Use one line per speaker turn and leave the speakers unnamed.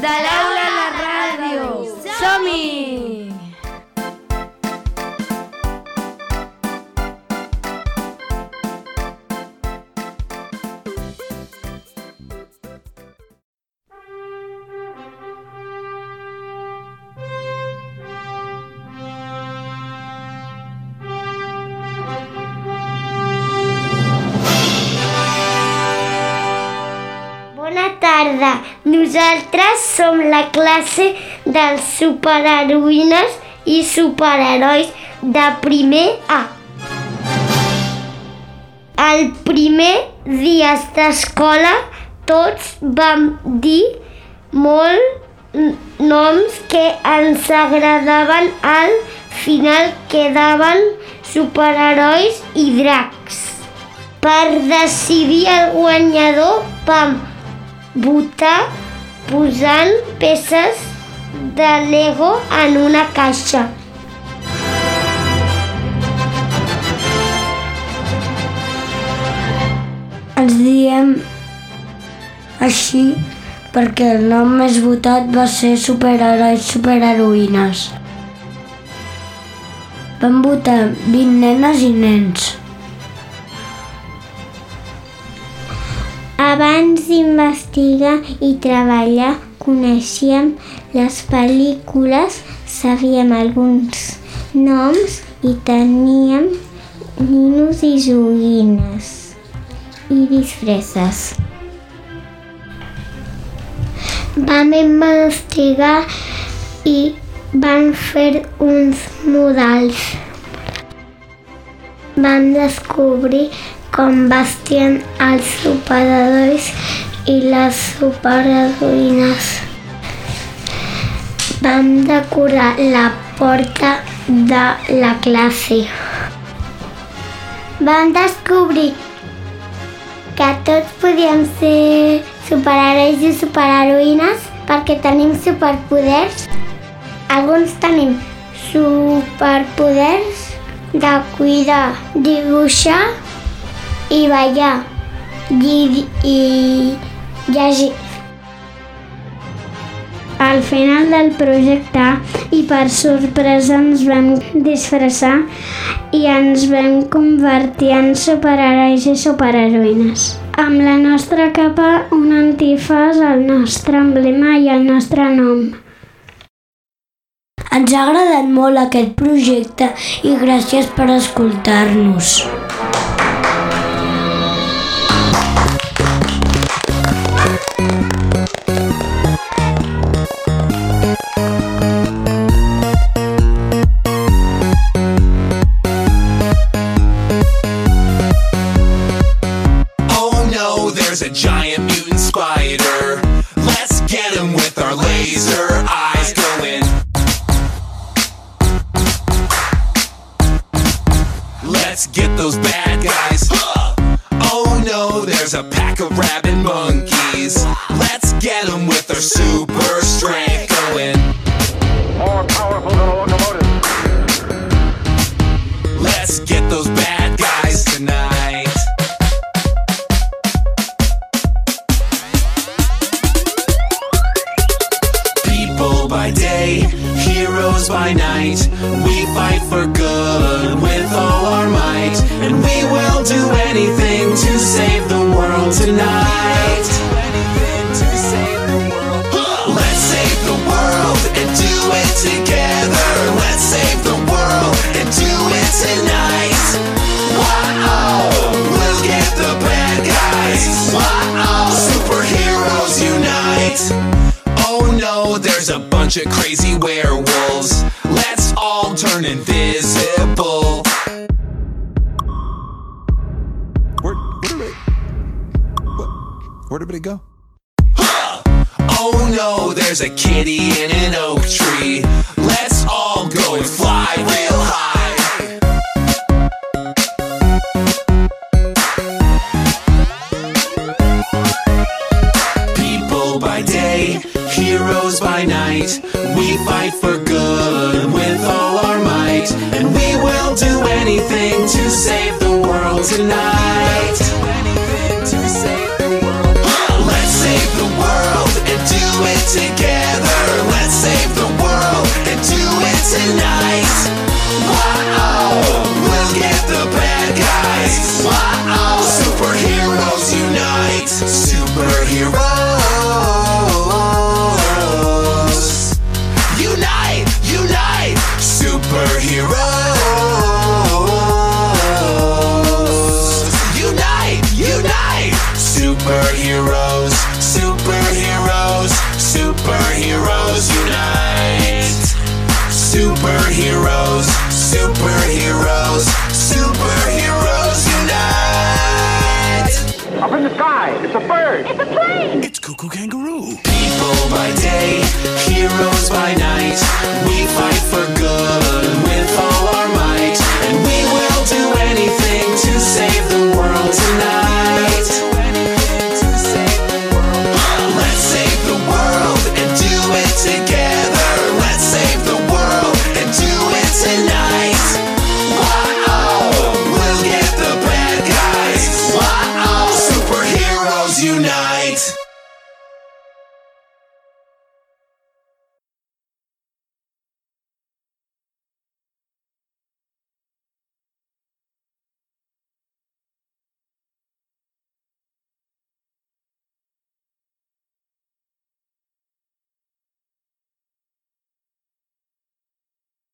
Salam. Tarda. Nosaltres som la classe dels superheroïnes i superherois de primer A. El primer dies d'escola tots vam dir molt noms que ens agradaven. Al final quedaven superherois i dracs. Per decidir el guanyador vam votar posant peces de Lego en una caixa.
Ens diem així perquè el nom més votat va ser superherois superheroïnes. Van votar 20 nenes i nens.
Abans d'investigar i treballar, coneixíem les pel·lícules, sabíem alguns noms i teníem ninos i joguines i disfresses. Vam investigar i van fer uns models. Vam descobrir com vestien els superherois i les superheroïnes. Vam decorar la porta de la classe. Vam descobrir que tots podíem ser superherois i superheroïnes perquè tenim superpoders. Alguns tenim superpoders de cuidar, dibuixar i ballar i, i llegir. Al final del projecte i per sorpresa ens vam disfressar i ens vam convertir en superherois i superheroïnes. Amb la nostra capa, un antifàs, el nostre emblema i el nostre nom.
Ens ha agradat molt aquest projecte i gràcies per escoltar-nos.
There's a giant mutant spider. Let's get him with our laser eyes going. Let's get those bad guys. Oh no, there's a pack of rabid monkeys. Let's get them with our super strength by. We fight for good with all our might. And we will do anything to save the world tonight. Let's save the world and do it together. Let's save the world and do it tonight. Wow, we'll get the bad guys. Wow, superheroes unite. Oh no, there's a bunch of crazy werewolves. Turn invisible.
Where, where did it? What? Where did it go?
Oh no, there's a kitty in an oak tree. Let's all go and fly real high. People by day, heroes by night. tonight. Let's save the world and do it together. Let's save the world and do it tonight. We'll get the bad guys. Superheroes unite. Superheroes. Unite, unite, superheroes. Superheroes unite. Superheroes, superheroes, superheroes unite.
Up in the sky, it's a bird. It's a plane.
It's Cuckoo Kangaroo.
People by day, heroes by night. We fight for